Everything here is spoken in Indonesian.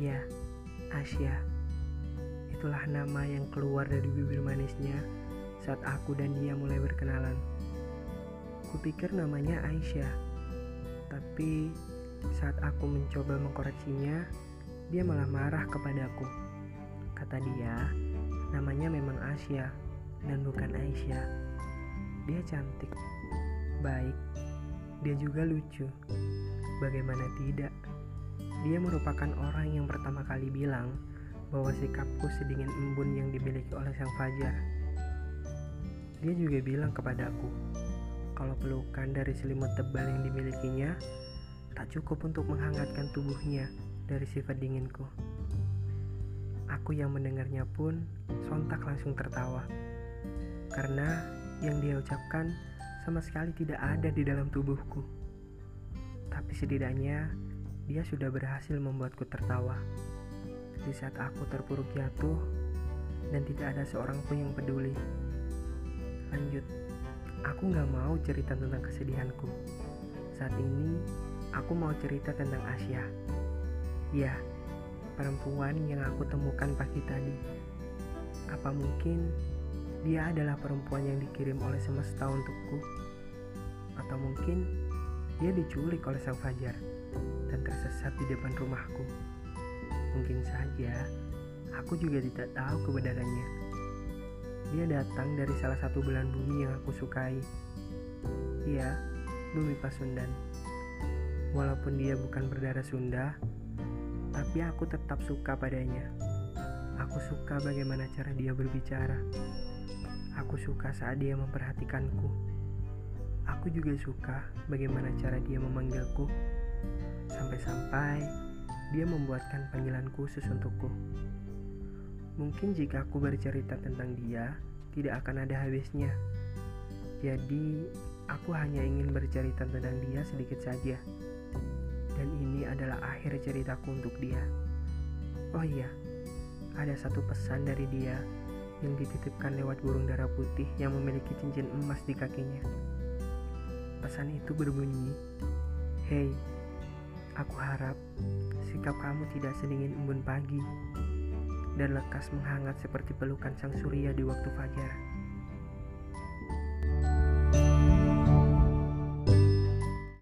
Ya, Asia. Itulah nama yang keluar dari bibir manisnya saat aku dan dia mulai berkenalan. Kupikir namanya Aisyah, tapi saat aku mencoba mengkoreksinya, dia malah marah kepadaku. Kata dia, namanya memang Asia dan bukan Aisyah. Dia cantik, baik, dia juga lucu. Bagaimana tidak? Dia merupakan orang yang pertama kali bilang bahwa sikapku sedingin embun yang dimiliki oleh sang fajar. Dia juga bilang kepadaku, kalau pelukan dari selimut tebal yang dimilikinya tak cukup untuk menghangatkan tubuhnya dari sifat dinginku. Aku yang mendengarnya pun sontak langsung tertawa, karena yang dia ucapkan sama sekali tidak ada di dalam tubuhku. Tapi setidaknya dia sudah berhasil membuatku tertawa. Di saat aku terpuruk jatuh dan tidak ada seorang pun yang peduli. Lanjut, aku gak mau cerita tentang kesedihanku. Saat ini, aku mau cerita tentang Asia. Ya, perempuan yang aku temukan pagi tadi. Apa mungkin dia adalah perempuan yang dikirim oleh semesta untukku? Atau mungkin dia diculik oleh sang fajar? Dan tersesat di depan rumahku. Mungkin saja aku juga tidak tahu kebenarannya. Dia datang dari salah satu belahan bumi yang aku sukai. Iya, bumi Pasundan. Walaupun dia bukan berdarah Sunda, tapi aku tetap suka padanya. Aku suka bagaimana cara dia berbicara. Aku suka saat dia memperhatikanku. Aku juga suka bagaimana cara dia memanggilku Sampai-sampai dia membuatkan panggilan khusus untukku. Mungkin jika aku bercerita tentang dia, tidak akan ada habisnya. Jadi, aku hanya ingin bercerita tentang dia sedikit saja. Dan ini adalah akhir ceritaku untuk dia. Oh iya, ada satu pesan dari dia yang dititipkan lewat burung darah putih yang memiliki cincin emas di kakinya. Pesan itu berbunyi, "Hei, Aku harap sikap kamu tidak sedingin embun pagi dan lekas menghangat seperti pelukan sang surya di waktu fajar.